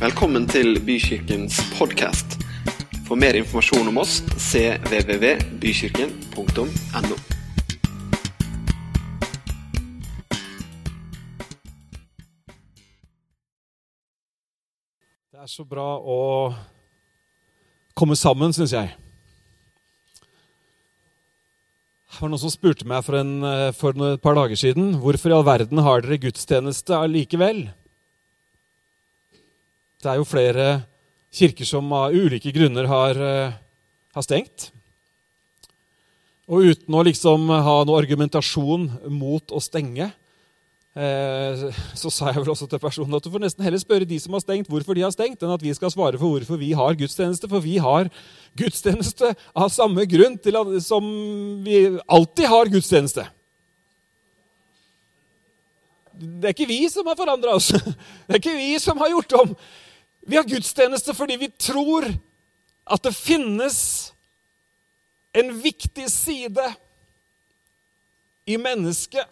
Velkommen til Bykirkens podkast. For mer informasjon om oss cvvvbykirken.no. Det er så bra å komme sammen, syns jeg. Det var noen som spurte meg for, en, eh, for et par dager siden hvorfor i all verden har dere gudstjeneste allikevel. Det er jo flere kirker som av ulike grunner har, eh, har stengt. Og uten å liksom ha noe argumentasjon mot å stenge, eh, så sa jeg vel også til personen at du får nesten heller spørre de som har stengt, hvorfor de har stengt, enn at vi skal svare for hvorfor vi har gudstjeneste. For vi har gudstjeneste av samme grunn som vi alltid har gudstjeneste. Det er ikke vi som har forandra oss. Det er ikke vi som har gjort om. Vi har gudstjeneste fordi vi tror at det finnes en viktig side i mennesket.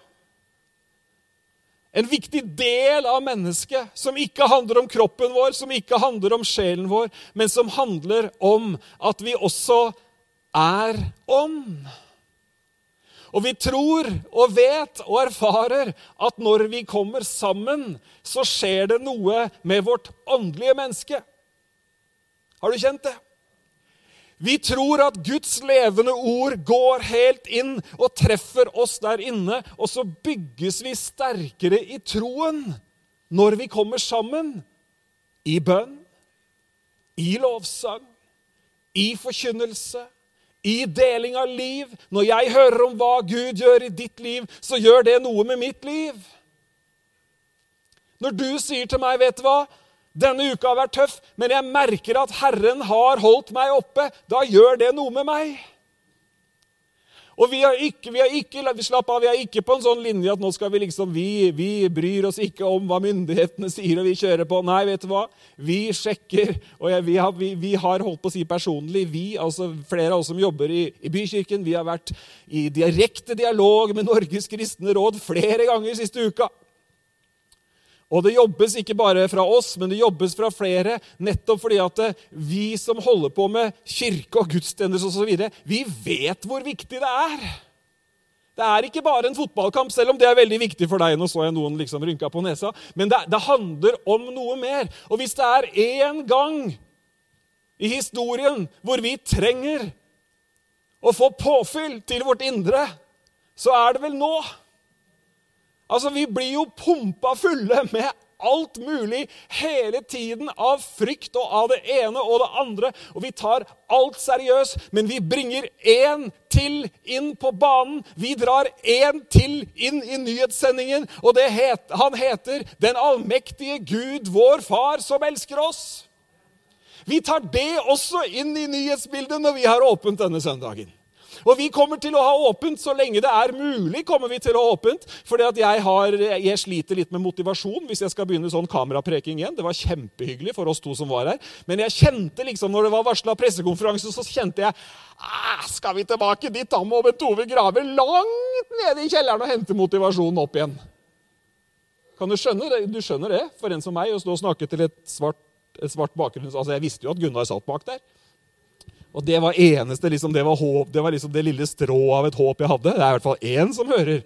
En viktig del av mennesket som ikke handler om kroppen vår, som ikke handler om sjelen vår, men som handler om at vi også er ånd. Og vi tror og vet og erfarer at når vi kommer sammen, så skjer det noe med vårt åndelige menneske. Har du kjent det? Vi tror at Guds levende ord går helt inn og treffer oss der inne, og så bygges vi sterkere i troen når vi kommer sammen. I bønn, i lovsang, i forkynnelse, i deling av liv. Når jeg hører om hva Gud gjør i ditt liv, så gjør det noe med mitt liv. Når du sier til meg, 'Vet du hva? Denne uka har vært tøff, men jeg merker at Herren har holdt meg oppe', da gjør det noe med meg. Og vi har ikke, vi har ikke, slapp av, vi er ikke på en sånn linje at nå skal vi liksom, vi, vi bryr oss ikke om hva myndighetene sier, og vi kjører på. Nei, vet du hva? Vi sjekker. Og jeg, vi, har, vi, vi, har, holdt på å si personlig, vi, altså flere av oss som jobber i, i Bykirken, vi har vært i direkte dialog med Norges kristne råd flere ganger siste uka. Og det jobbes ikke bare fra oss, men det jobbes fra flere. Nettopp fordi at vi som holder på med kirke og gudstjenester osv., vi vet hvor viktig det er. Det er ikke bare en fotballkamp, selv om det er veldig viktig for deg. Nå så jeg noen liksom rynka på nesa. Men det, det handler om noe mer. Og hvis det er én gang i historien hvor vi trenger å få påfyll til vårt indre, så er det vel nå. Altså, Vi blir jo pumpa fulle med alt mulig hele tiden av frykt og av det ene og det andre. Og vi tar alt seriøst, men vi bringer én til inn på banen. Vi drar én til inn i nyhetssendingen, og het, han heter Den allmektige Gud, vår Far, som elsker oss. Vi tar det også inn i nyhetsbildet når vi har åpent denne søndagen. Og vi kommer til å ha åpent så lenge det er mulig. kommer vi til å ha åpent, fordi at jeg, har, jeg sliter litt med motivasjon hvis jeg skal begynne sånn kamerapreking igjen. Det var kjempehyggelig for oss to som var her. Men jeg kjente liksom, når det var varsla pressekonferanse, så kjente jeg ah, Skal vi tilbake dit? Da må Bent Ove grave langt nede i kjelleren og hente motivasjonen opp igjen. Kan Du skjønne det? Du skjønner det for en som meg å stå og snakke til et svart, et svart bakgrunns... Altså, Jeg visste jo at Gunnar satt bak der. Og det var eneste, liksom, det var, håp, det var liksom det lille strået av et håp jeg hadde. Det er i hvert fall én som hører.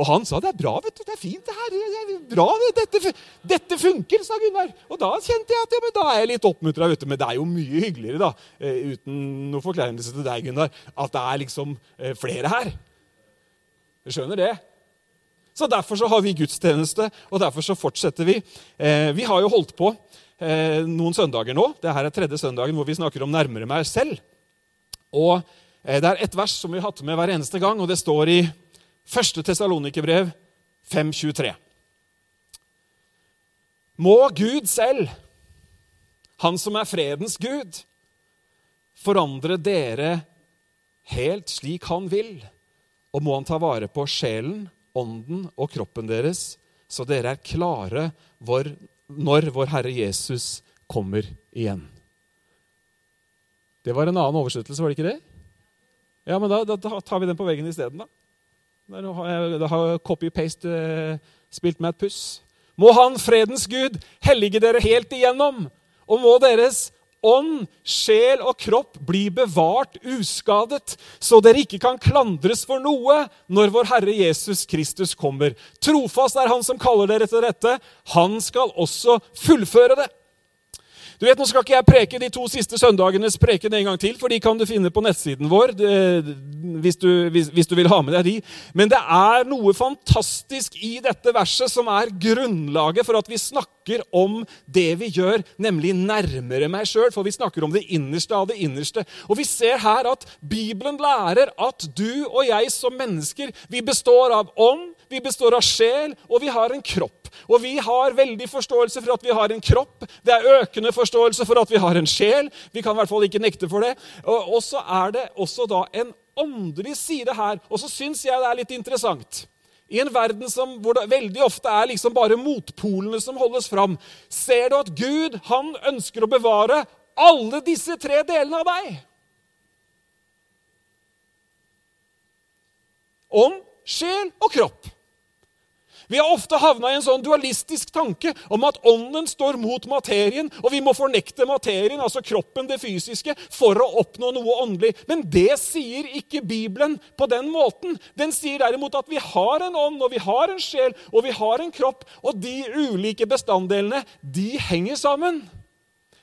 Og han sa det er bra, vet du, det er fint det her. Det er bra, det. Dette, dette funker, sa Gunnar. Og da kjente jeg at ja, men da er jeg litt oppmuntra. Men det er jo mye hyggeligere, da, eh, uten noe forkleinelse til deg, Gunnar, at det er liksom eh, flere her. Du skjønner det? Så Derfor så har vi gudstjeneste, og derfor så fortsetter vi. Eh, vi har jo holdt på noen søndager nå. Dette er tredje søndagen hvor vi snakker om 'nærmere meg selv'. Og eh, Det er ett vers som vi har hatt med hver eneste gang, og det står i 1. Tessalonikerbrev 5.23. Må Gud selv, Han som er fredens Gud, forandre dere helt slik Han vil, og må Han ta vare på sjelen, ånden og kroppen deres, så dere er klare når vår Herre Jesus kommer igjen. Det var en annen oversettelse, var det ikke det? Ja, men da, da tar vi den på veggen isteden, da. Da har copy-paste uh, spilt med et puss. Må Han, fredens Gud, hellige dere helt igjennom. og må deres ånd, sjel og kropp bli bevart uskadet, så dere ikke kan klandres for noe når vår Herre Jesus Kristus kommer. Trofast er Han som kaller dere til dette. Han skal også fullføre det. Du vet, Nå skal ikke jeg preke de to siste søndagenes preken en gang til, for de kan du finne på nettsiden vår hvis du, hvis, hvis du, vil ha med deg de. Men det er noe fantastisk i dette verset som er grunnlaget for at vi snakker om det vi gjør, nemlig nærmere meg sjøl. For vi snakker om det innerste av det innerste. Og vi ser her at Bibelen lærer at du og jeg som mennesker vi består av ånd, vi består av sjel, og vi har en kropp. Og vi har veldig forståelse for at vi har en kropp. Det er økende forståelse for at vi har en sjel. Vi kan i hvert fall ikke nekte for det. Og så er det også da en åndelig side her. Og så syns jeg det er litt interessant. I en verden som, hvor det veldig ofte er liksom bare motpolene som holdes fram, ser du at Gud han ønsker å bevare alle disse tre delene av deg. Ånd, sjel og kropp. Vi har ofte havna i en sånn dualistisk tanke om at ånden står mot materien, og vi må fornekte materien, altså kroppen, det fysiske, for å oppnå noe åndelig. Men det sier ikke Bibelen på den måten. Den sier derimot at vi har en ånd, og vi har en sjel, og vi har en kropp, og de ulike bestanddelene, de henger sammen.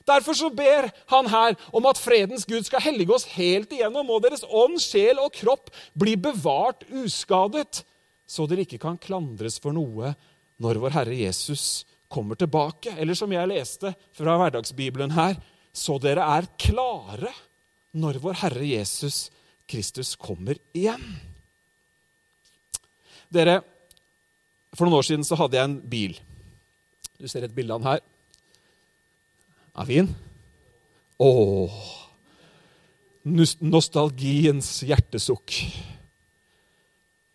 Derfor så ber han her om at fredens Gud skal hellige oss helt igjennom, og deres ånd, sjel og kropp blir bevart uskadet så dere ikke kan klandres for noe når vår Herre Jesus kommer tilbake. Eller som jeg leste fra hverdagsbibelen her, så dere er klare når vår Herre Jesus Kristus kommer igjen. Dere, For noen år siden så hadde jeg en bil. Du ser et bilde av den her. Er fin? Åh! Nostalgiens hjertesukk.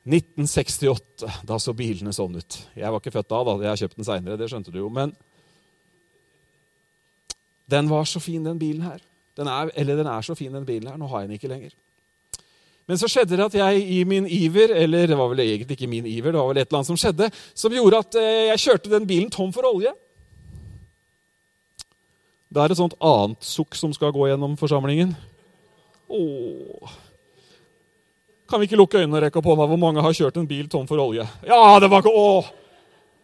1968. Da så bilene sånn ut. Jeg var ikke født da, da. jeg har kjøpt den seinere. Det skjønte du jo. Men den var så fin, den bilen her. Den er, eller den er så fin, den bilen her. Nå har jeg den ikke lenger. Men så skjedde det at jeg i min iver, eller det var vel egentlig ikke min iver, det var vel et eller annet som skjedde, som gjorde at eh, jeg kjørte den bilen tom for olje. Det er et sånt annet sukk som skal gå gjennom forsamlingen. Åh. Kan vi ikke lukke øynene og rekke opp hånda hvor mange har kjørt en bil tom for olje? Ja, det var ikke Å!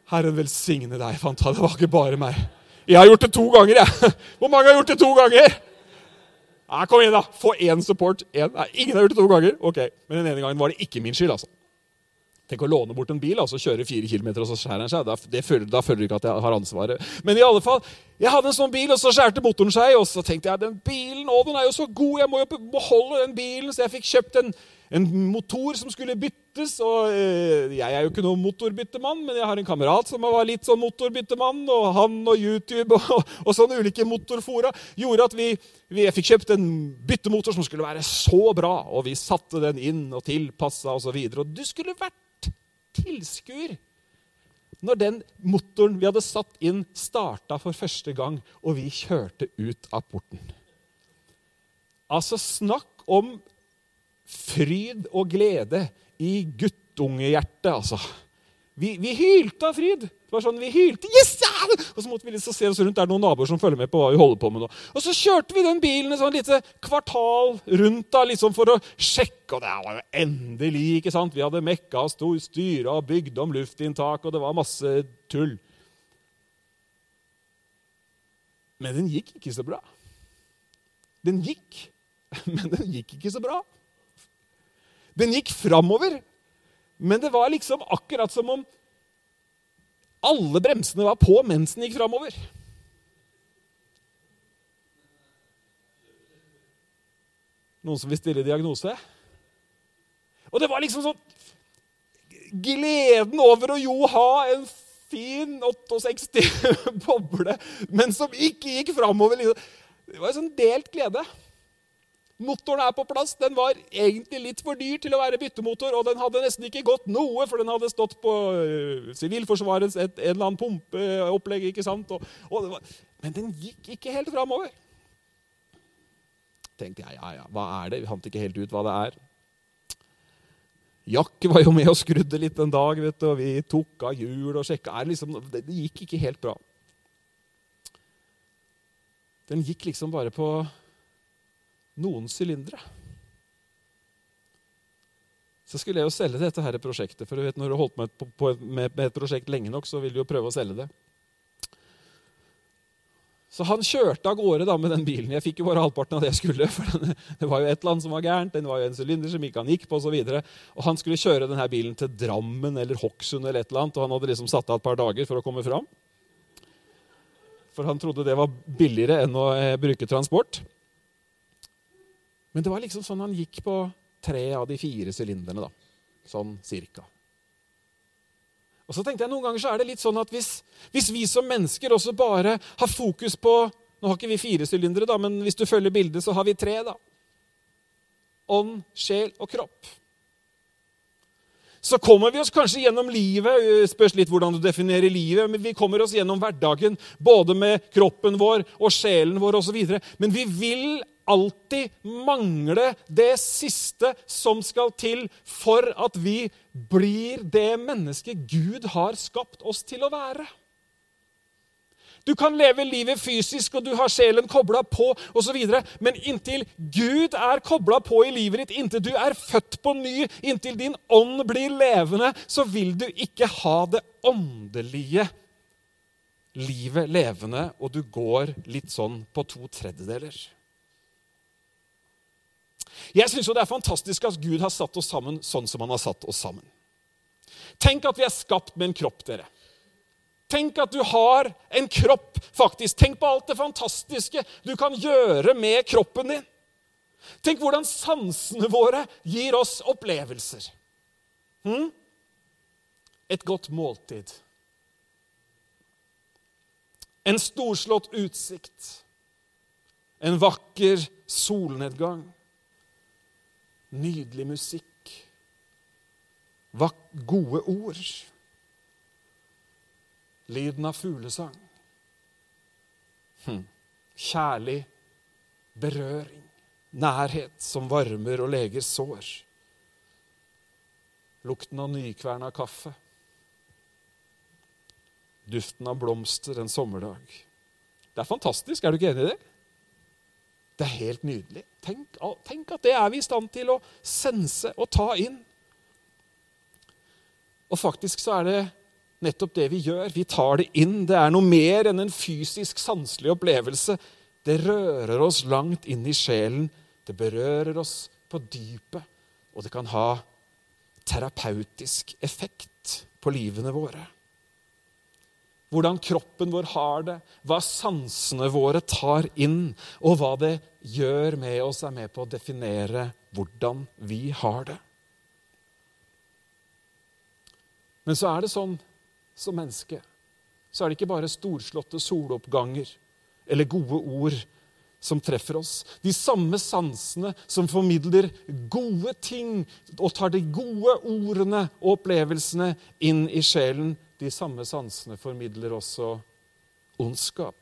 Herren velsigne deg. Fanta, det var ikke bare meg. Jeg har gjort det to ganger, jeg. Hvor mange har gjort det to ganger? Nei, kom igjen, da. Få én support. En. Nei, ingen har gjort det to ganger. Ok, Men den ene gangen var det ikke min skyld. altså. Tenk å låne bort en bil, altså kjøre fire kilometer, og så skjærer den seg. Da, føler, da føler du ikke at jeg har ansvaret. Men i alle fall, jeg hadde en sånn bil, og så skjærte motoren seg. Og så tenkte jeg den bilen å, den er jo så god, jeg må jo beholde den bilen. Så jeg fikk kjøpt en en motor som skulle byttes. og eh, Jeg er jo ikke noen motorbyttemann, men jeg har en kamerat som var litt sånn motorbyttemann. Og han og YouTube og, og sånne ulike motorfora gjorde at vi, vi fikk kjøpt en byttemotor som skulle være så bra. Og vi satte den inn og tilpassa osv. Og, så og du skulle vært tilskuer når den motoren vi hadde satt inn, starta for første gang, og vi kjørte ut av porten. Altså, snakk om fryd og glede i guttungehjertet, altså. Vi, vi, hylte av fryd. Det var sånn, vi hylte, yes, ja! Og så måtte vi liksom se oss rundt. Det er noen naboer som følger med på hva vi holder på med nå. Og så kjørte vi den bilen et sånn lite kvartal rundt da, liksom for å sjekke. Og det var jo endelig, ikke sant? Vi hadde mekka og styra og bygd om luftinntak, og det var masse tull. Men den gikk ikke så bra. Den gikk, men den gikk ikke så bra. Den gikk framover, men det var liksom akkurat som om alle bremsene var på mens den gikk framover. Noen som vil stille diagnose? Og det var liksom sånn Gleden over å jo ha en fin 68 boble, men som ikke gikk framover. Liksom. Det var en sånn delt glede. Motoren er på plass. Den var egentlig litt for dyr til å være byttemotor, og den hadde nesten ikke gått noe, for den hadde stått på uh, Sivilforsvarets et, en eller annen pumpeopplegg. ikke sant? Og, og var, men den gikk ikke helt framover. tenkte jeg, ja, ja, hva er det? Vi fant ikke helt ut hva det er. Jack var jo med og skrudde litt en dag, vet du, og vi tok av hjul og sjekka. Liksom, det, det gikk ikke helt bra. den gikk liksom bare på noen sylindere. Så skulle jeg jo selge dette her prosjektet. For du vet, når du har holdt med, på, med, et prosjekt lenge nok, så vil du jo prøve å selge det. Så han kjørte av gårde da med den bilen. Jeg fikk jo bare halvparten av det jeg skulle. for Det var jo et eller annet som var gærent, den var jo en sylinder som ikke han gikk på osv. Og, så og han skulle kjøre denne bilen til Drammen eller Hokksund eller et eller annet, og han hadde liksom satt av et par dager for å komme fram. For han trodde det var billigere enn å eh, bruke transport. Men det var liksom sånn han gikk på tre av de fire sylinderne, da. Sånn cirka. Og så tenkte jeg Noen ganger så er det litt sånn at hvis, hvis vi som mennesker også bare har fokus på Nå har ikke vi fire sylindere, da, men hvis du følger bildet, så har vi tre. da. Ånd, sjel og kropp. Så kommer vi oss kanskje gjennom livet, spørs litt hvordan du definerer livet, men vi kommer oss gjennom hverdagen både med kroppen vår og sjelen vår osv. Men vi vil alltid mangle det siste som skal til for at vi blir det mennesket Gud har skapt oss til å være. Du kan leve livet fysisk, og du har sjelen kobla på, osv. men inntil Gud er kobla på i livet ditt, inntil du er født på ny, inntil din ånd blir levende, så vil du ikke ha det åndelige livet levende, og du går litt sånn på to tredjedeler. Jeg syns det er fantastisk at Gud har satt oss sammen sånn som han har satt oss sammen. Tenk at vi er skapt med en kropp, dere. Tenk at du har en kropp, faktisk. Tenk på alt det fantastiske du kan gjøre med kroppen din. Tenk hvordan sansene våre gir oss opplevelser. Hm? Et godt måltid. En storslått utsikt. En vakker solnedgang. Nydelig musikk. Gode ord. Lyden av fuglesang. Hm. Kjærlig berøring. Nærhet som varmer og leger sår. Lukten av nykverna kaffe. Duften av blomster en sommerdag. Det er fantastisk. Er du ikke enig i det? Det er helt nydelig. Tenk, tenk, at det er vi i stand til å sense og ta inn. Og faktisk så er det nettopp det vi gjør. Vi tar det inn. Det er noe mer enn en fysisk, sanselig opplevelse. Det rører oss langt inn i sjelen. Det berører oss på dypet. Og det kan ha terapeutisk effekt på livene våre hvordan kroppen vår har det, hva sansene våre tar inn, og hva det gjør med oss, er med på å definere hvordan vi har det. Men så er det sånn som menneske så er det ikke bare storslåtte soloppganger eller gode ord som treffer oss. De samme sansene som formidler gode ting og tar de gode ordene og opplevelsene inn i sjelen, de samme sansene formidler også ondskap.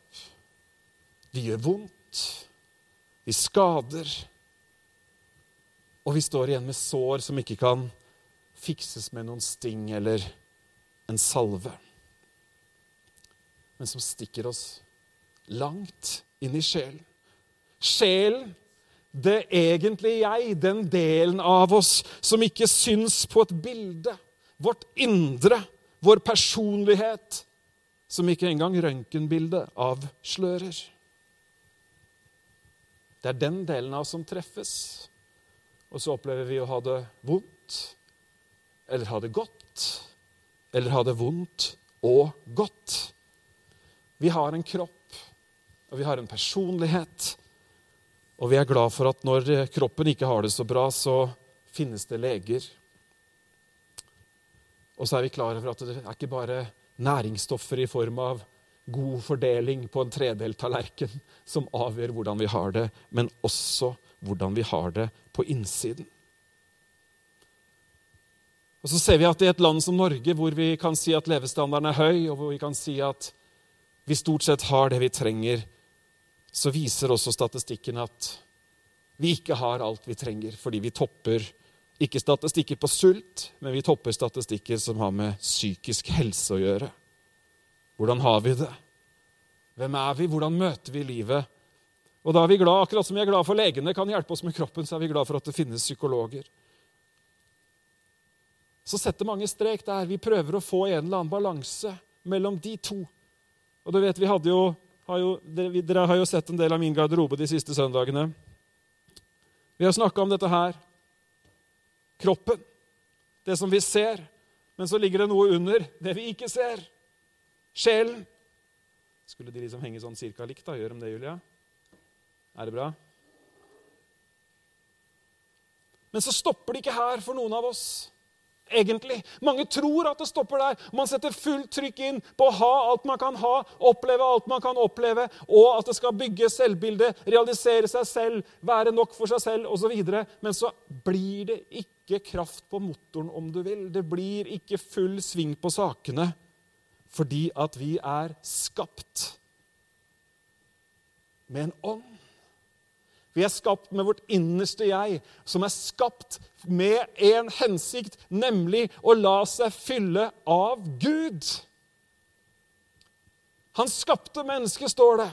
De gjør vondt. De skader. Og vi står igjen med sår som ikke kan fikses med noen sting eller en salve, men som stikker oss langt inn i sjelen. Sjelen, det egentlige jeg, den delen av oss som ikke syns på et bilde. Vårt indre vår personlighet, som ikke engang røntgenbildet avslører. Det er den delen av oss som treffes. Og så opplever vi å ha det vondt, eller ha det godt, eller ha det vondt og godt. Vi har en kropp, og vi har en personlighet. Og vi er glad for at når kroppen ikke har det så bra, så finnes det leger og så er vi klar over at det er ikke bare næringsstoffer i form av god fordeling på en tredelt tallerken som avgjør hvordan vi har det, men også hvordan vi har det på innsiden. Og Så ser vi at i et land som Norge, hvor vi kan si at levestandarden er høy, og hvor vi kan si at vi stort sett har det vi trenger, så viser også statistikken at vi ikke har alt vi trenger, fordi vi topper ikke statistikker på sult, men vi topper statistikker som har med psykisk helse å gjøre. Hvordan har vi det? Hvem er vi? Hvordan møter vi livet? Og da er vi glad, akkurat som vi er glad for legene kan hjelpe oss med kroppen, så er vi glad for at det finnes psykologer. Så setter mange strek der. Vi prøver å få en eller annen balanse mellom de to. Og du vet, vi hadde jo, har jo, Dere har jo sett en del av min garderobe de siste søndagene. Vi har snakka om dette her. Kroppen. Det som vi ser. Men så ligger det noe under det vi ikke ser. Sjelen. Skulle de liksom henge sånn cirka likt? da? Gjør de det, Julia? Er det bra? Men så stopper det ikke her for noen av oss. Egentlig. Mange tror at det stopper der. Man setter fullt trykk inn på å ha alt man kan ha, oppleve alt man kan oppleve, og at det skal bygge selvbilde, realisere seg selv, være nok for seg selv osv. Men så blir det ikke kraft på motoren, om du vil. Det blir ikke full sving på sakene fordi at vi er skapt med en ånd. Vi er skapt med vårt innerste jeg, som er skapt med en hensikt, nemlig å la seg fylle av Gud. Han skapte mennesket, står det.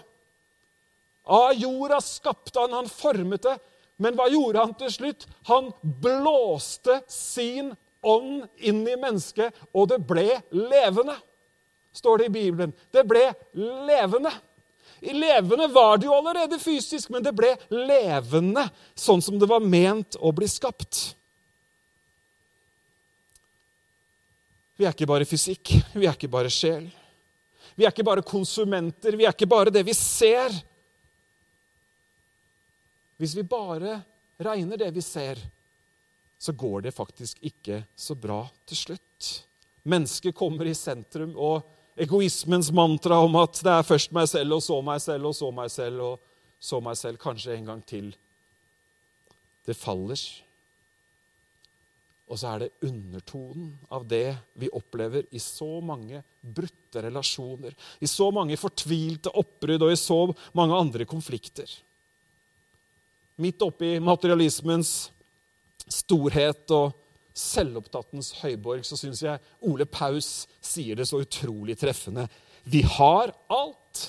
Av jorda skapte han, han formet det. Men hva gjorde han til slutt? Han blåste sin ånd inn i mennesket, og det ble levende, står det i Bibelen. Det ble levende. Levende var det jo allerede fysisk, men det ble levende, sånn som det var ment å bli skapt. Vi er ikke bare fysikk, vi er ikke bare sjel. Vi er ikke bare konsumenter, vi er ikke bare det vi ser. Hvis vi bare regner det vi ser, så går det faktisk ikke så bra til slutt. Mennesket kommer i sentrum, og egoismens mantra om at det er først meg selv, og så meg selv, og så meg selv, og så meg selv, kanskje en gang til. Det faller. Og så er det undertonen av det vi opplever i så mange brutte relasjoner, i så mange fortvilte oppbrudd og i så mange andre konflikter. Midt oppi materialismens storhet og selvopptattens høyborg, så syns jeg Ole Paus sier det så utrolig treffende. Vi har alt,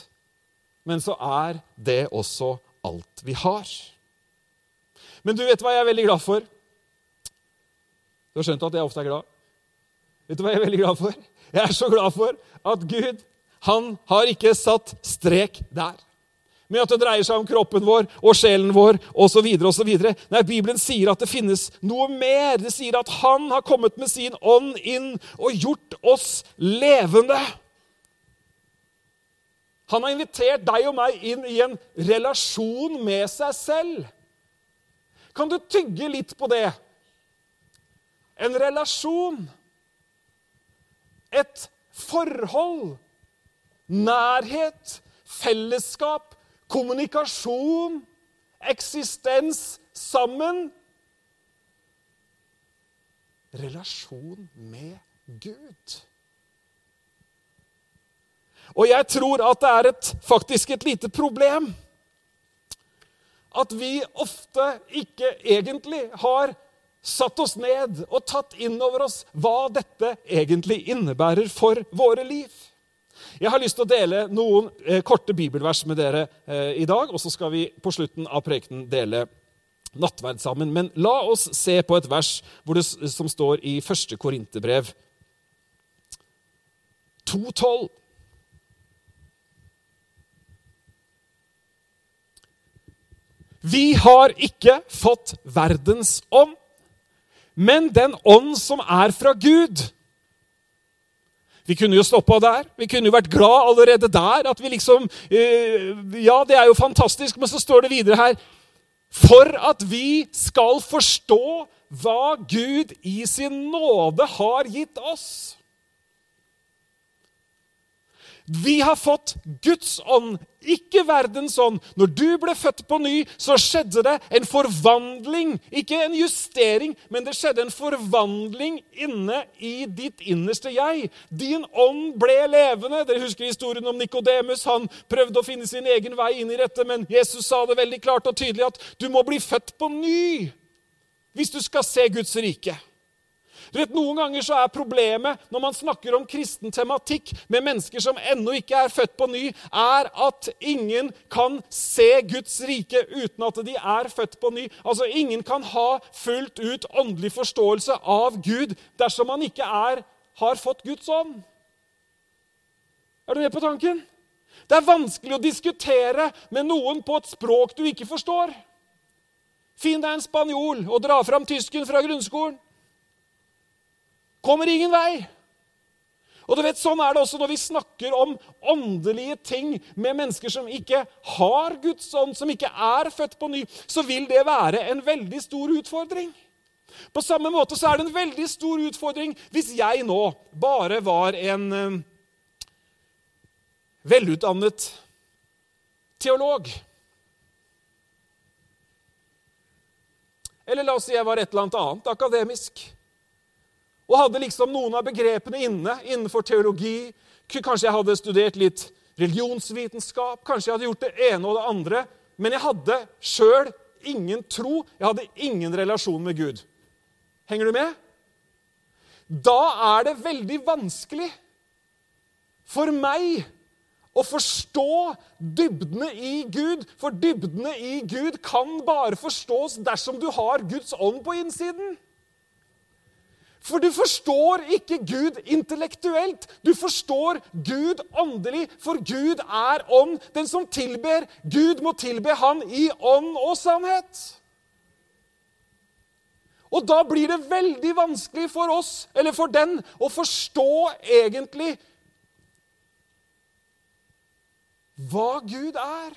men så er det også alt vi har. Men du vet hva jeg er veldig glad for? Du har skjønt at jeg ofte er glad? Vet du hva jeg er veldig glad for? Jeg er så glad for at Gud han har ikke satt strek der med at det dreier seg om kroppen vår og sjelen vår osv. Nei, Bibelen sier at det finnes noe mer. Det sier at Han har kommet med sin ånd inn og gjort oss levende. Han har invitert deg og meg inn i en relasjon med seg selv. Kan du tygge litt på det? En relasjon. Et forhold. Nærhet. Fellesskap kommunikasjon, eksistens sammen. Relasjon med Gud. Og jeg tror at det er et, faktisk et lite problem at vi ofte ikke egentlig har satt oss ned og tatt inn over oss hva dette egentlig innebærer for våre liv. Jeg har lyst til å dele noen eh, korte bibelvers med dere eh, i dag, og så skal vi på slutten av prekenen dele nattverd sammen. Men la oss se på et vers det, som står i 1. Korinterbrev 2.12. Vi har ikke fått verdens ånd, men den ånd som er fra Gud vi kunne jo stoppa der. Vi kunne jo vært glad allerede der. at vi liksom, eh, Ja, det er jo fantastisk, men så står det videre her For at vi skal forstå hva Gud i sin nåde har gitt oss. Vi har fått Guds ånd, ikke verdens ånd. Når du ble født på ny, så skjedde det en forvandling. Ikke en justering, men det skjedde en forvandling inne i ditt innerste jeg. Din ånd ble levende. Dere husker historien om Nikodemus. Han prøvde å finne sin egen vei inn i dette, men Jesus sa det veldig klart og tydelig at du må bli født på ny hvis du skal se Guds rike. Du vet, Noen ganger så er problemet når man snakker om kristen tematikk med mennesker som ennå ikke er født på ny, er at ingen kan se Guds rike uten at de er født på ny. Altså, Ingen kan ha fullt ut åndelig forståelse av Gud dersom man ikke er, har fått Guds ånd. Er du med på tanken? Det er vanskelig å diskutere med noen på et språk du ikke forstår. Finn deg en spanjol og dra fram tysken fra grunnskolen. Kommer ingen vei. Og du vet, Sånn er det også når vi snakker om åndelige ting med mennesker som ikke har Guds ånd, som ikke er født på ny. Så vil det være en veldig stor utfordring. På samme måte så er det en veldig stor utfordring hvis jeg nå bare var en eh, velutdannet teolog. Eller la oss si jeg var et eller annet annet akademisk. Og hadde liksom noen av begrepene inne innenfor teologi. Kanskje jeg hadde studert litt religionsvitenskap, kanskje jeg hadde gjort det ene og det andre. Men jeg hadde sjøl ingen tro, jeg hadde ingen relasjon med Gud. Henger du med? Da er det veldig vanskelig for meg å forstå dybdene i Gud. For dybdene i Gud kan bare forstås dersom du har Guds ånd på innsiden. For du forstår ikke Gud intellektuelt. Du forstår Gud åndelig, for Gud er ånd. Den som tilber Gud, må tilbe Han i ånd og sannhet. Og da blir det veldig vanskelig for oss, eller for den, å forstå egentlig hva Gud er.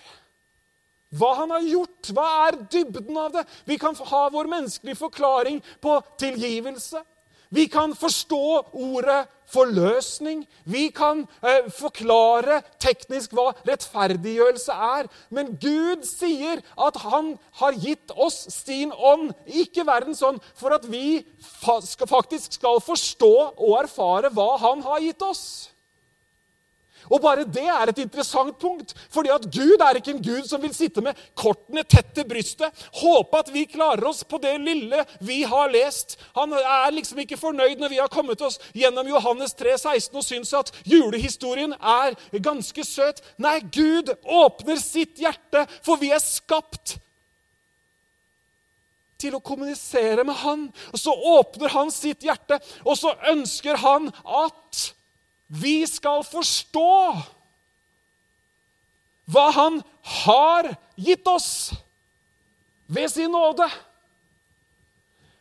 Hva han har gjort. Hva er dybden av det? Vi kan ha vår menneskelige forklaring på tilgivelse. Vi kan forstå ordet forløsning. Vi kan eh, forklare teknisk hva rettferdiggjørelse er. Men Gud sier at han har gitt oss sin ånd, ikke verdens ånd, for at vi fa faktisk skal forstå og erfare hva han har gitt oss. Og bare det er et interessant punkt. fordi at Gud er ikke en gud som vil sitte med kortene tett til brystet, håpe at vi klarer oss på det lille vi har lest. Han er liksom ikke fornøyd når vi har kommet oss gjennom Johannes 3, 16 og syns at julehistorien er ganske søt. Nei, Gud åpner sitt hjerte, for vi er skapt til å kommunisere med Han. Og Så åpner han sitt hjerte, og så ønsker han at vi skal forstå hva Han har gitt oss ved sin nåde.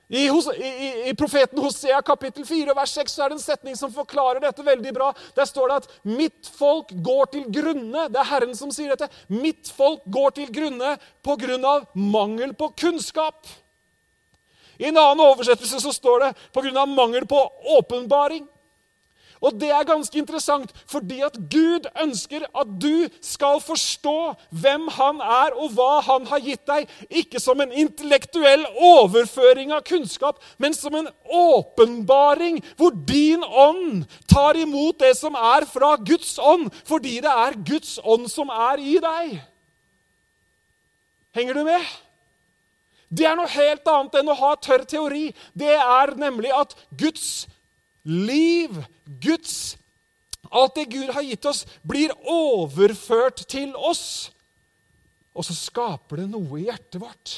I, i, I, profeten Hosea kapittel 4 vers 6 så er det en setning som forklarer dette veldig bra. Der står det at 'mitt folk går til grunne'. Det er Herren som sier dette. 'Mitt folk går til grunne på grunn av mangel på kunnskap'. I en annen oversettelse så står det 'på grunn av mangel på åpenbaring'. Og det er ganske interessant, fordi at Gud ønsker at du skal forstå hvem han er, og hva han har gitt deg. Ikke som en intellektuell overføring av kunnskap, men som en åpenbaring, hvor din ånd tar imot det som er fra Guds ånd, fordi det er Guds ånd som er i deg. Henger du med? Det er noe helt annet enn å ha tørr teori. Det er nemlig at Guds liv Guds Alt det Gud har gitt oss, blir overført til oss. Og så skaper det noe i hjertet vårt.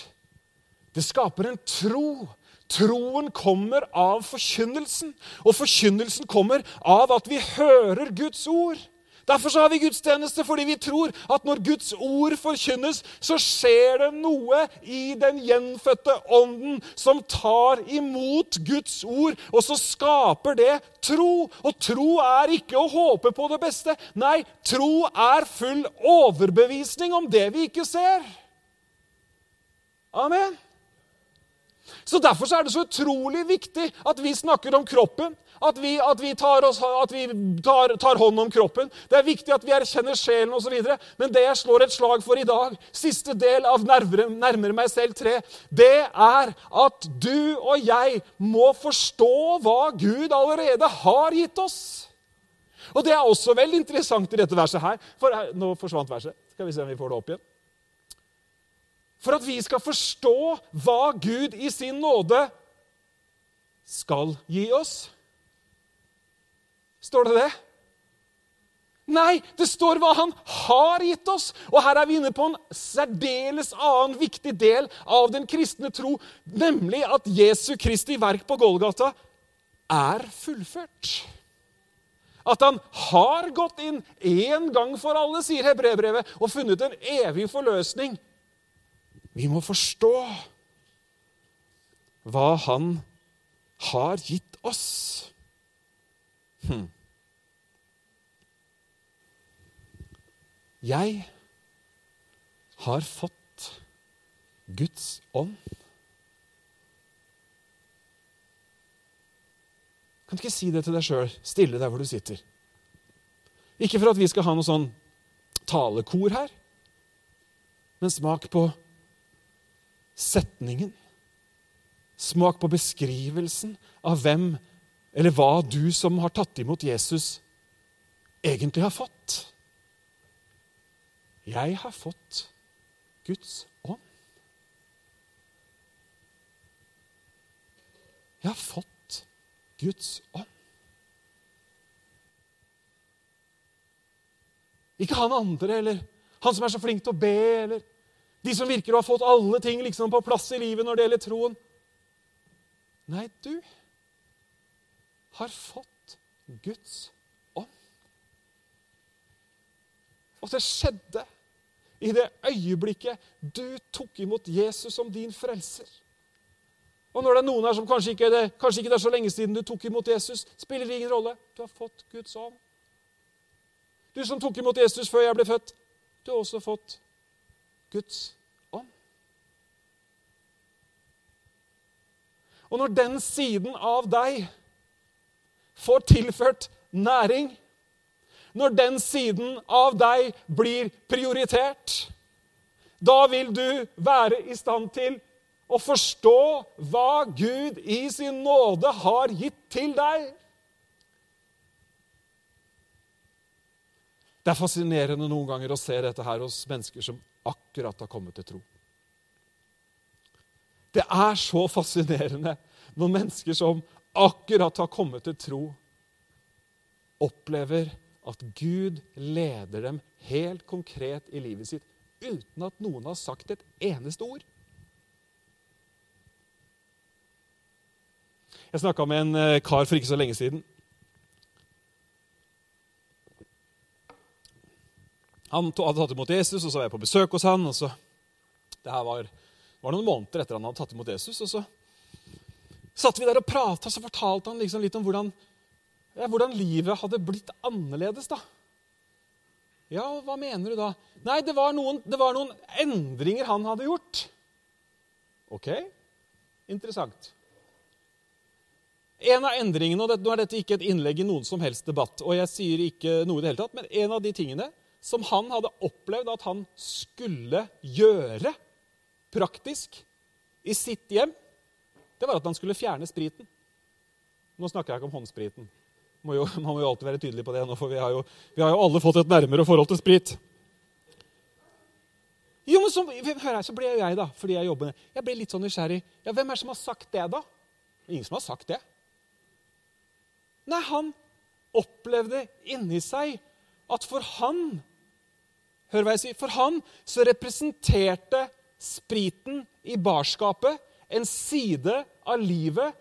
Det skaper en tro. Troen kommer av forkynnelsen, og forkynnelsen kommer av at vi hører Guds ord. Derfor har vi gudstjeneste, fordi vi tror at når Guds ord forkynnes, så skjer det noe i den gjenfødte ånden som tar imot Guds ord, og så skaper det tro. Og tro er ikke å håpe på det beste. Nei, tro er full overbevisning om det vi ikke ser. Amen. Så Derfor så er det så utrolig viktig at vi snakker om kroppen. At vi, at vi, tar, oss, at vi tar, tar, hånd om kroppen. Det er viktig at vi erkjenner sjelen osv. Men det jeg slår et slag for i dag, siste del av Nærmere, nærmere meg selv 3, det er at du og jeg må forstå hva Gud allerede har gitt oss. Og Det er også veldig interessant i dette verset her. For her, Nå forsvant verset. Skal vi se om vi får det opp igjen. For at vi skal forstå hva Gud i sin nåde skal gi oss. Står det det? Nei, det står hva han har gitt oss. Og her er vi inne på en særdeles annen viktig del av den kristne tro, nemlig at Jesu Kristi verk på Golgata er fullført. At han har gått inn én gang for alle, sier hebreerbrevet, og funnet en evig forløsning. Vi må forstå hva han har gitt oss. Hm. Jeg har fått Guds ånd. Kan du ikke si det til deg sjøl, stille der hvor du sitter? Ikke for at vi skal ha noe sånn talekor her, men smak på setningen. Smak på beskrivelsen av hvem eller hva du som har tatt imot Jesus, egentlig har fått. Jeg har fått Guds ånd. Jeg har fått Guds ånd. Ikke han andre eller han som er så flink til å be, eller de som virker å ha fått alle ting liksom på plass i livet når det gjelder troen. Nei, du har fått Guds ånd. Og det skjedde i det øyeblikket du tok imot Jesus som din frelser. Og når det er noen her som kanskje ikke, det, kanskje ikke det er så lenge siden du tok imot Jesus, spiller det ingen rolle. Du har fått Guds ånd. Du som tok imot Jesus før jeg ble født, du har også fått Guds ånd. Og når den siden av deg får tilført næring, når den siden av deg blir prioritert, da vil du være i stand til å forstå hva Gud i sin nåde har gitt til deg. Det er fascinerende noen ganger å se dette her hos mennesker som akkurat har kommet til tro. Det er så fascinerende når mennesker som akkurat har kommet til tro, opplever at Gud leder dem helt konkret i livet sitt uten at noen har sagt et eneste ord. Jeg snakka med en eh, kar for ikke så lenge siden. Han hadde tatt imot Jesus, og så var jeg på besøk hos han. og så, Det her var, var noen måneder etter han hadde tatt imot Jesus. og så satt vi der og prata, så fortalte han liksom litt om hvordan, hvordan livet hadde blitt annerledes. da. Ja, hva mener du da? Nei, det var, noen, det var noen endringer han hadde gjort. Ok, interessant. En av endringene, og Nå er dette ikke et innlegg i noen som helst debatt, og jeg sier ikke noe i det hele tatt, men en av de tingene som han hadde opplevd at han skulle gjøre praktisk i sitt hjem, det var at han skulle fjerne spriten. Nå snakker jeg ikke om håndspriten. Må jo, man må jo alltid være tydelig på det, nå, for vi har, jo, vi har jo alle fått et nærmere forhold til sprit. Jo, men så, hør her, så ble jeg, da, fordi jeg jobber jeg ble litt sånn nysgjerrig. Ja, Hvem er det som har sagt det, da? Ingen som har sagt det. Nei, han opplevde inni seg at for han Hør hva jeg sier. For han så representerte spriten i barskapet en side av livet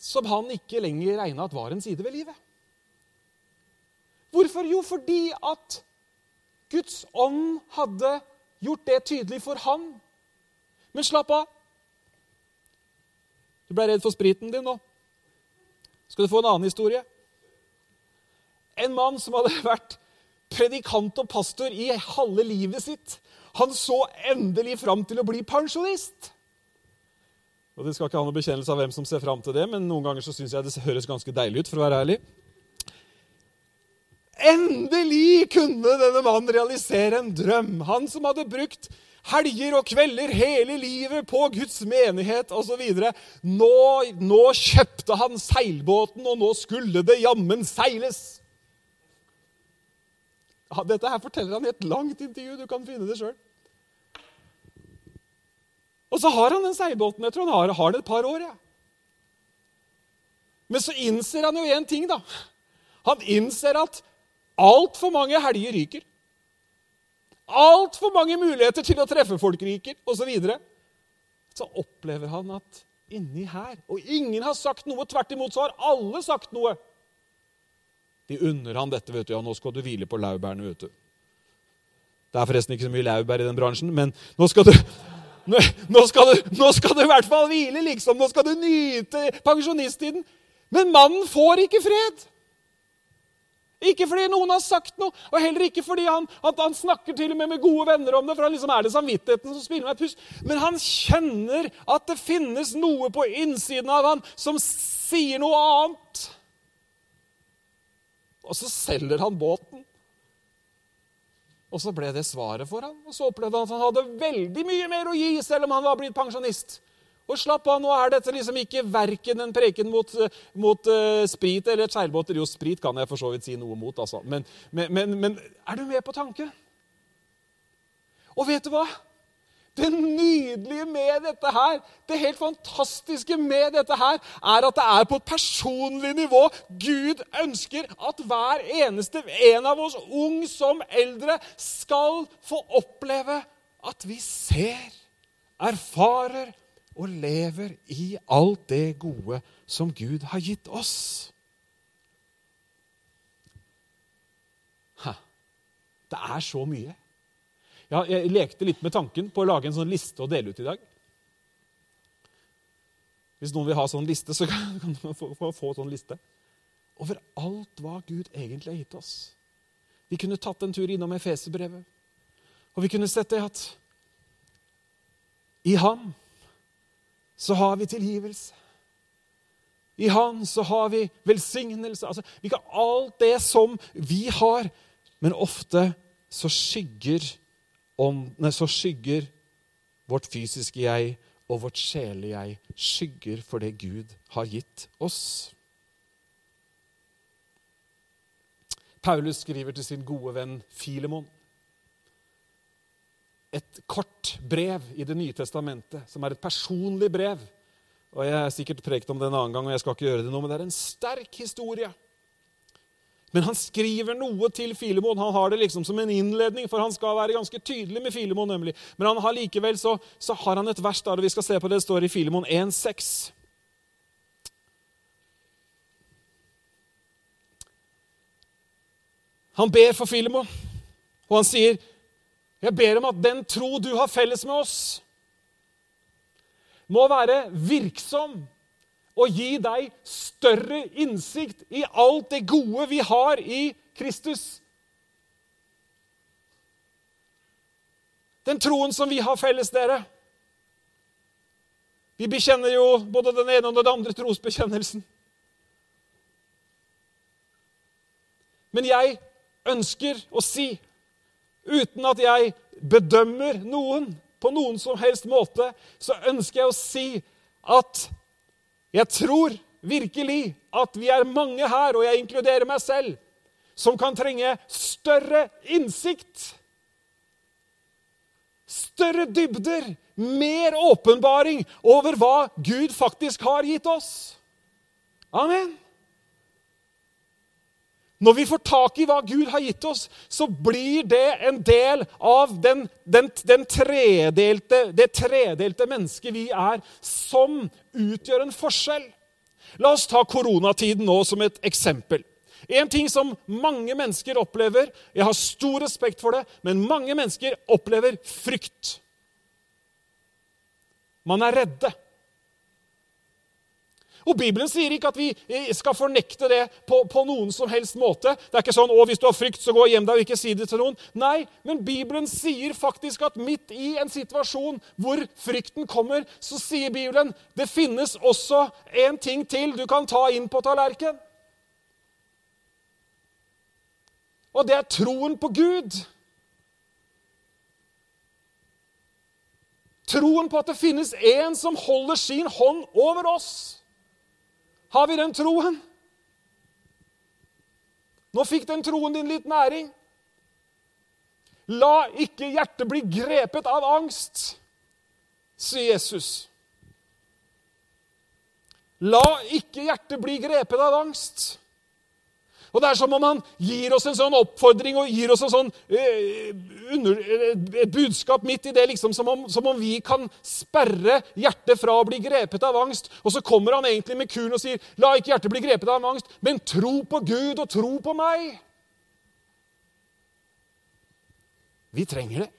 som han ikke lenger regna at var en side ved livet. Hvorfor? Jo, fordi at Guds ånd hadde gjort det tydelig for han. Men slapp av. Du ble redd for spriten din nå. Skal du få en annen historie? En mann som hadde vært predikant og pastor i halve livet sitt. Han så endelig fram til å bli pensjonist. Og Det skal ikke ha noe bekjennelse av hvem som ser fram til det, men noen ganger så syns jeg det høres ganske deilig ut. for å være ærlig. Endelig kunne denne mannen realisere en drøm. Han som hadde brukt helger og kvelder hele livet på Guds menighet osv. Nå, nå kjøpte han seilbåten, og nå skulle det jammen seiles. Dette her forteller han i et langt intervju. Du kan finne det sjøl. Og så har han den seilbåten. Jeg tror han har, har den et par år. Ja. Men så innser han jo én ting, da. Han innser at altfor mange helger ryker. Altfor mange muligheter til å treffe folk ryker, osv. Så, videre. så opplever han at inni her Og ingen har sagt noe. Tvert imot så har alle sagt noe. De unner han dette. vet du, ja, Nå skal du hvile på laurbærene. vet du. Det er forresten ikke så mye laurbær i den bransjen, men nå skal du nå skal, du, nå skal du i hvert fall hvile, liksom. Nå skal du nyte pensjonisttiden. Men mannen får ikke fred. Ikke fordi noen har sagt noe, og heller ikke fordi han, han snakker til og med med gode venner om det, for han liksom er det samvittigheten som spiller med puss. Men han kjenner at det finnes noe på innsiden av han som sier noe annet. Og så selger han båten. Og så ble det svaret for han, Og så opplevde han at han hadde veldig mye mer å gi, selv om han var blitt pensjonist. Og slapp av, nå er dette liksom ikke verken en preken mot, mot uh, sprit eller seilbåter. Jo, sprit kan jeg for så vidt si noe mot, altså. Men, men, men, men er du med på tanken? Og vet du hva? Det nydelige med dette her, det helt fantastiske med dette her, er at det er på et personlig nivå. Gud ønsker at hver eneste en av oss, ung som eldre, skal få oppleve at vi ser, erfarer og lever i alt det gode som Gud har gitt oss. Det er så mye. Ja, jeg lekte litt med tanken på å lage en sånn liste å dele ut i dag. Hvis noen vil ha sånn liste, så kan man få, få, få sånn liste. Over alt hva Gud egentlig har gitt oss. Vi kunne tatt en tur innom Efeserbrevet. Og vi kunne sett det at i ham så har vi tilgivelse. I Han så har vi velsignelse. Altså, vi kan alt det som vi har. Men ofte så skygger, nei, så skygger vårt fysiske jeg og vårt sjelelige jeg skygger for det Gud har gitt oss. Paulus skriver til sin gode venn Filemon et kort brev i Det nye testamentet, som er et personlig brev. Og Jeg har sikkert prekt om det en annen gang, og jeg skal ikke gjøre det nå, men det er en sterk historie. Men han skriver noe til Filemon. Han har det liksom som en innledning, for han skal være ganske tydelig med Filemon. nemlig. Men han har likevel så, så har han et vers der, og vi skal se på det, det står i Filemon 1,6. Han ber for Filemon, og han sier jeg ber om at den tro du har felles med oss, må være virksom og gi deg større innsikt i alt det gode vi har i Kristus. Den troen som vi har felles, dere. Vi bekjenner jo både den ene og den andre trosbekjennelsen. Men jeg ønsker å si uten at jeg bedømmer noen på noen som helst måte, så ønsker jeg å si at jeg tror virkelig at vi er mange her, og jeg inkluderer meg selv, som kan trenge større innsikt. Større dybder, mer åpenbaring over hva Gud faktisk har gitt oss. Amen. Når vi får tak i hva Gud har gitt oss, så blir det en del av den, den, den tredelte, det tredelte mennesket vi er, som utgjør en forskjell. La oss ta koronatiden nå som et eksempel. En ting som mange mennesker opplever Jeg har stor respekt for det, men mange mennesker opplever frykt. Man er redde. Og Bibelen sier ikke at vi eh, skal fornekte det på, på, noen som helst måte. Det er ikke sånn 'Å, hvis du har frykt, så gå hjem deg og ikke si det til noen'. Nei, men Bibelen sier faktisk at midt i en situasjon hvor frykten kommer, så sier Bibelen det finnes også en ting til du kan ta inn på tallerkenen. Og det er troen på Gud. Troen på at det finnes en som holder sin hånd over oss. Har vi den troen? Nå fikk den troen din litt næring. La ikke hjertet bli grepet av angst, sier Jesus. La ikke hjertet bli grepet av angst. Og Det er som om han gir oss en sånn oppfordring og gir oss en sånn, eh, under, et budskap midt i det, liksom, som om, som om vi kan sperre hjertet fra å bli grepet av angst. Og så kommer han egentlig med kuren og sier, 'La ikke hjertet bli grepet av angst, men tro på Gud og tro på meg'. Vi trenger det.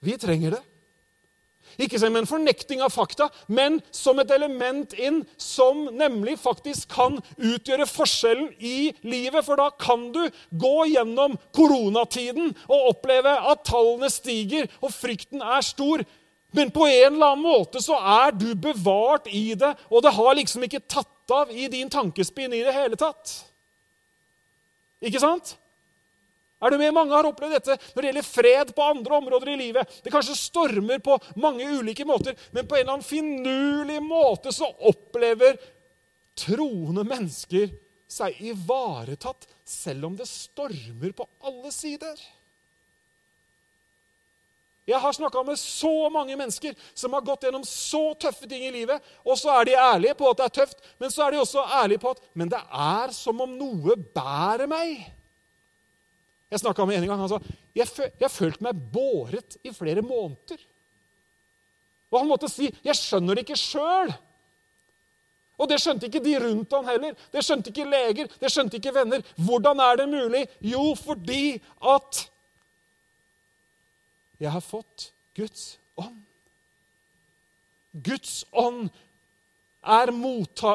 Vi trenger det. Ikke som en fornekting av fakta, men som et element inn som nemlig faktisk kan utgjøre forskjellen i livet. For da kan du gå gjennom koronatiden og oppleve at tallene stiger og frykten er stor. Men på en eller annen måte så er du bevart i det, og det har liksom ikke tatt av i din tankespinn i det hele tatt. Ikke sant? Er du med? Mange har opplevd dette når det gjelder fred på andre områder i livet. Det kanskje stormer på mange ulike måter, men på en eller annen finurlig måte så opplever troende mennesker seg ivaretatt, selv om det stormer på alle sider. Jeg har snakka med så mange mennesker som har gått gjennom så tøffe ting i livet. Og så er de ærlige på at det er tøft, men så er de også ærlige på at men det er som om noe bærer meg. Jeg snakka med en gang. Han sa jeg, jeg følte meg båret i flere måneder. Og han måtte si 'Jeg skjønner det ikke sjøl'. Og det skjønte ikke de rundt han heller. Det skjønte ikke leger, det skjønte ikke venner. Hvordan er det mulig? Jo, fordi at jeg har fått Guds ånd. Guds ånd er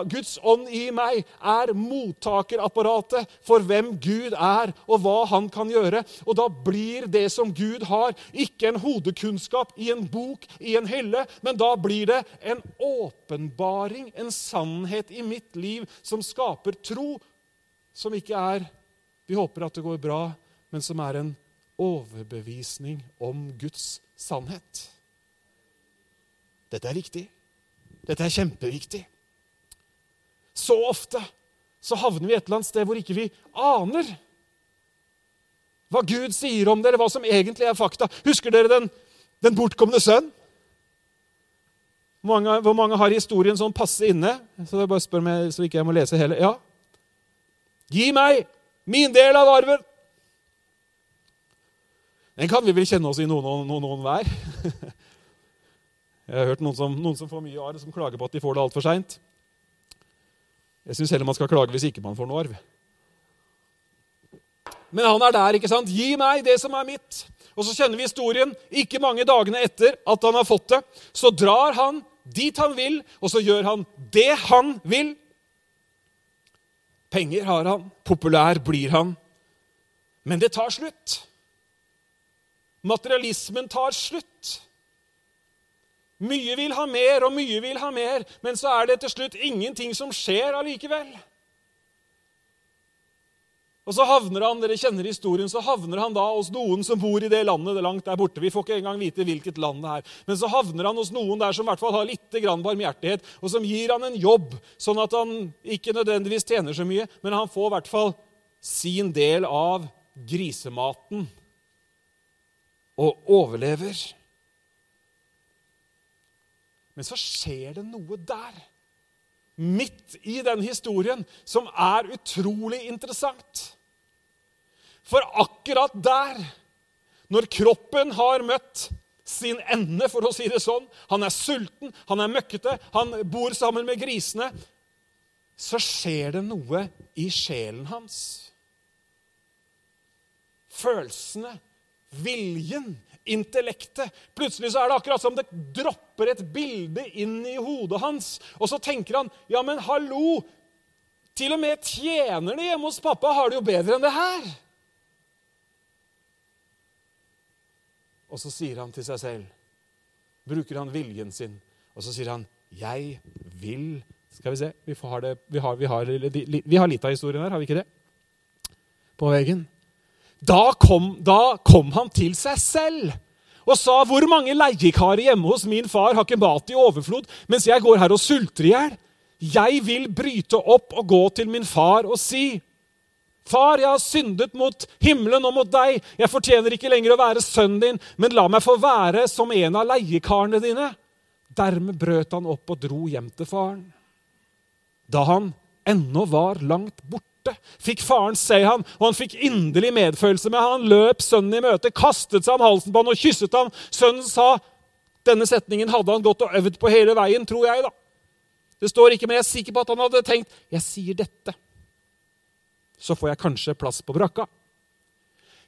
Guds ånd i meg er mottakerapparatet for hvem Gud er, og hva han kan gjøre. Og da blir det som Gud har, ikke en hodekunnskap i en bok, i en hylle, men da blir det en åpenbaring, en sannhet i mitt liv som skaper tro, som ikke er Vi håper at det går bra, men som er en overbevisning om Guds sannhet. Dette er viktig. Dette er kjempeviktig. Så ofte så havner vi et eller annet sted hvor ikke vi aner hva Gud sier om det, eller hva som egentlig er fakta. Husker dere den, den bortkomne sønn? Mange, hvor mange har historien sånn passe inne? Så jeg bare spør meg, så ikke jeg må lese hele. Ja. Gi meg min del av arven! Den kan vi vel kjenne oss i noen, noen, noen, noen hver. Jeg har hørt noen som, noen som får mye arv, som klager på at de får det altfor seint. Jeg syns heller man skal klage hvis ikke man får noe arv. Men han er der, ikke sant? Gi meg det som er mitt. Og så kjenner vi historien. Ikke mange dagene etter at han har fått det, så drar han dit han vil, og så gjør han det han vil. Penger har han, populær blir han. Men det tar slutt. Materialismen tar slutt. Mye vil ha mer, og mye vil ha mer, men så er det til slutt ingenting som skjer allikevel. Og så havner han dere kjenner historien, så havner han da hos noen som bor i det landet det langt der borte. Vi får ikke engang vite hvilket land det er. Men så havner han hos noen der som i hvert fall har litt barmhjertighet, og som gir han en jobb, sånn at han ikke nødvendigvis tjener så mye, men han får i hvert fall sin del av grisematen og overlever. Men så skjer det noe der, midt i den historien, som er utrolig interessant. For akkurat der, når kroppen har møtt sin ende, for å si det sånn Han er sulten, han er møkkete, han bor sammen med grisene. Så skjer det noe i sjelen hans. Følelsene, viljen, intellektet. Plutselig så er det akkurat som det dropper et bilde inn i hodet hans. Og så tenker han ja, men hallo! Til og med tjenerne hjemme hos pappa har det jo bedre enn det her. Og så sier han til seg selv, bruker han viljen sin, og så sier han, 'Jeg vil' Skal vi se, vi har, det, vi har, vi har, vi har litt av historien her, har vi ikke det? På veggen. Da kom, da kom han til seg selv og sa, 'Hvor mange leiekarer hjemme hos min far har ikke mat i overflod, mens jeg går her og sulter i hjel?' 'Jeg vil bryte opp og gå til min far og si:" Far, jeg har syndet mot himmelen og mot deg. Jeg fortjener ikke lenger å være sønnen din, men la meg få være som en av leiekarene dine. Dermed brøt han opp og dro hjem til faren. Da han ennå var langt borte, fikk faren se han, og han fikk inderlig medfølelse med han. Han løp sønnen i møte, kastet seg om halsen på han og kysset han. Sønnen sa Denne setningen hadde han gått og øvd på hele veien, tror jeg. da. Det står ikke, men jeg er sikker på at han hadde tenkt jeg sier dette. Så får jeg kanskje plass på brakka.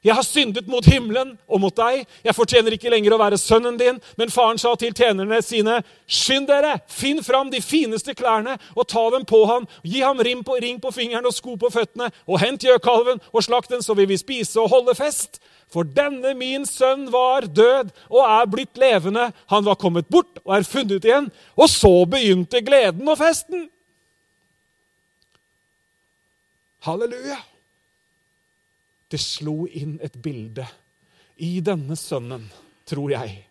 Jeg har syndet mot himmelen og mot deg. Jeg fortjener ikke lenger å være sønnen din. Men faren sa til tjenerne sine, skynd dere, finn fram de fineste klærne og ta dem på han. Gi ham ring på, ring på fingeren og sko på føttene, og hent gjøkalven og slakt den, så vil vi spise og holde fest. For denne min sønn var død og er blitt levende. Han var kommet bort og er funnet igjen. Og så begynte gleden og festen. Halleluja. Det slo inn et bilde i denne sønnen, tror jeg.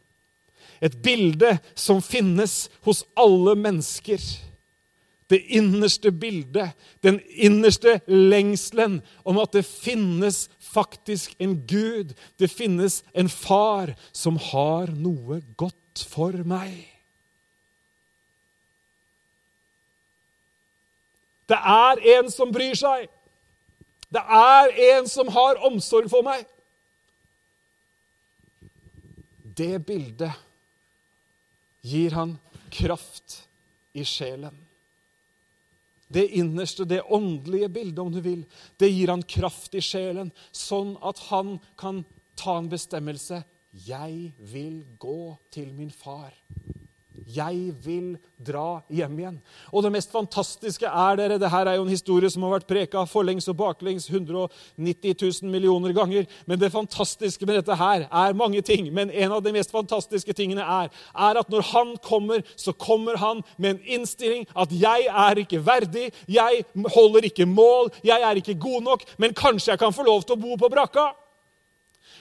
Et bilde som finnes hos alle mennesker. Det innerste bildet, den innerste lengselen om at det finnes faktisk en Gud. Det finnes en far som har noe godt for meg. Det er en som bryr seg. Det er en som har omsorg for meg. Det bildet gir han kraft i sjelen. Det innerste, det åndelige bildet, om du vil, det gir han kraft i sjelen, sånn at han kan ta en bestemmelse. Jeg vil gå til min far. Jeg vil dra hjem igjen. Og det mest fantastiske er dere, det her er jo en historie som har vært preka forlengs og baklengs 190 000 millioner ganger. Men det fantastiske med dette her er mange ting. Men en av de mest fantastiske tingene er, er at når han kommer, så kommer han med en innstilling at 'jeg er ikke verdig', 'jeg holder ikke mål', 'jeg er ikke god nok', men kanskje jeg kan få lov til å bo på brakka'.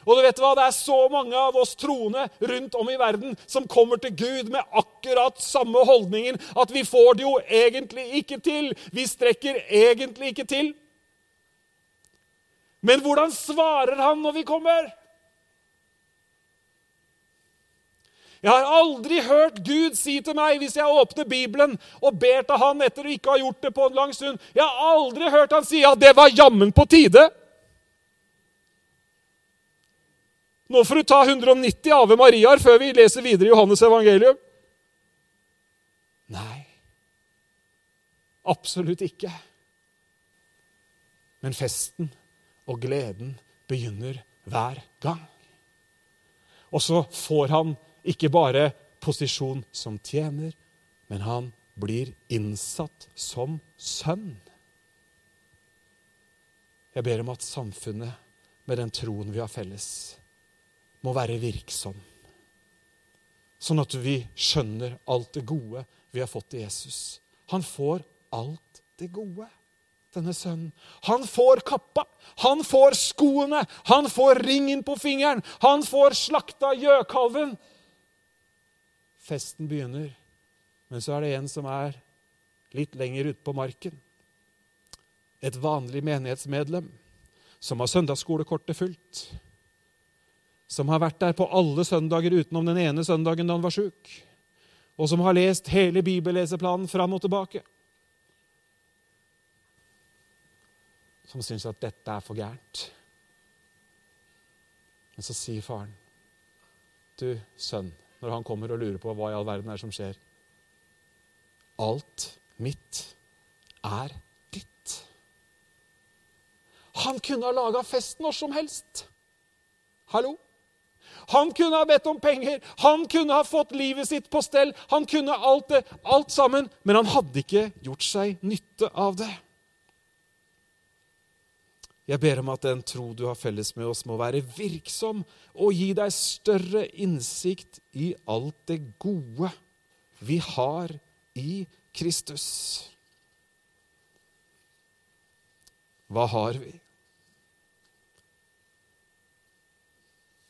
Og du vet hva? Det er så mange av oss troende rundt om i verden som kommer til Gud med akkurat samme holdningen at vi får det jo egentlig ikke til. Vi strekker egentlig ikke til. Men hvordan svarer han når vi kommer? Jeg har aldri hørt Gud si til meg hvis jeg åpner Bibelen og ber til han etter å ikke ha gjort det på en lang stund Jeg har aldri hørt han si ja, det var jammen på tide. Nå får du ta 190 Ave Mariaer før vi leser videre i Johannes evangelium. Nei, absolutt ikke. Men festen og gleden begynner hver gang. Og så får han ikke bare posisjon som tjener, men han blir innsatt som sønn. Jeg ber om at samfunnet, med den troen vi har felles, må være virksom. Sånn at vi skjønner alt det gode vi har fått i Jesus. Han får alt det gode, denne sønnen. Han får kappa, han får skoene, han får ringen på fingeren, han får slakta gjøkalven. Festen begynner, men så er det en som er litt lenger ute på marken. Et vanlig menighetsmedlem som har søndagsskolekortet fullt som har vært der på alle søndager utenom den ene søndagen da han var sjuk, og som har lest hele bibelleseplanen fram og tilbake, som syns at dette er for gærent. Men så sier faren, 'Du, sønn', når han kommer og lurer på hva i all verden er som skjer 'Alt mitt er ditt'. Han kunne ha laga fest når som helst. Hallo? Han kunne ha bedt om penger, han kunne ha fått livet sitt på stell, han kunne alt det, alt sammen, men han hadde ikke gjort seg nytte av det. Jeg ber om at den tro du har felles med oss, må være virksom og gi deg større innsikt i alt det gode vi har i Kristus. Hva har vi?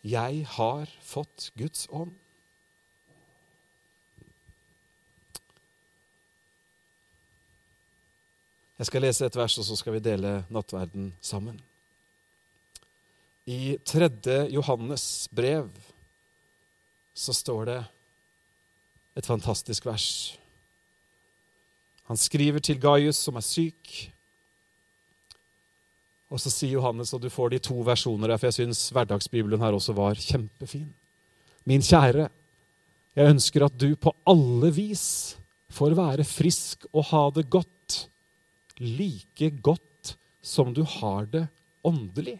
Jeg har fått Guds ånd. Jeg skal lese et vers, og så skal vi dele nattverden sammen. I 3. Johannes brev så står det et fantastisk vers. Han skriver til Gaius, som er syk. Og så sier Johannes, og du får de to versjoner her, for jeg syns hverdagsbibelen her også var kjempefin. Min kjære, jeg ønsker at du på alle vis får være frisk og ha det godt, like godt som du har det åndelig.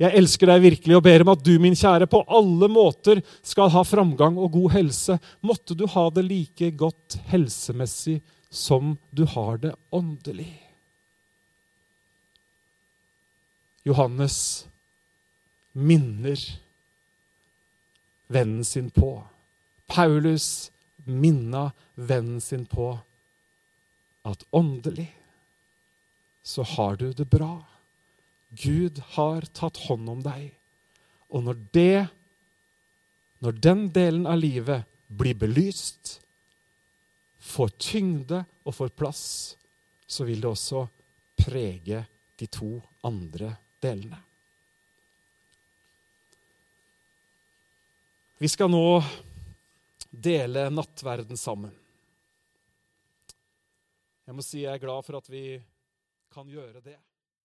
Jeg elsker deg virkelig og ber om at du, min kjære, på alle måter skal ha framgang og god helse. Måtte du ha det like godt helsemessig som du har det åndelig. Johannes minner vennen sin på. Paulus minna vennen sin på at åndelig så har du det bra. Gud har tatt hånd om deg. Og når det, når den delen av livet blir belyst, får tyngde og får plass, så vil det også prege de to andre delene. Vi skal nå dele nattverden sammen. Jeg må si jeg er glad for at vi kan gjøre det.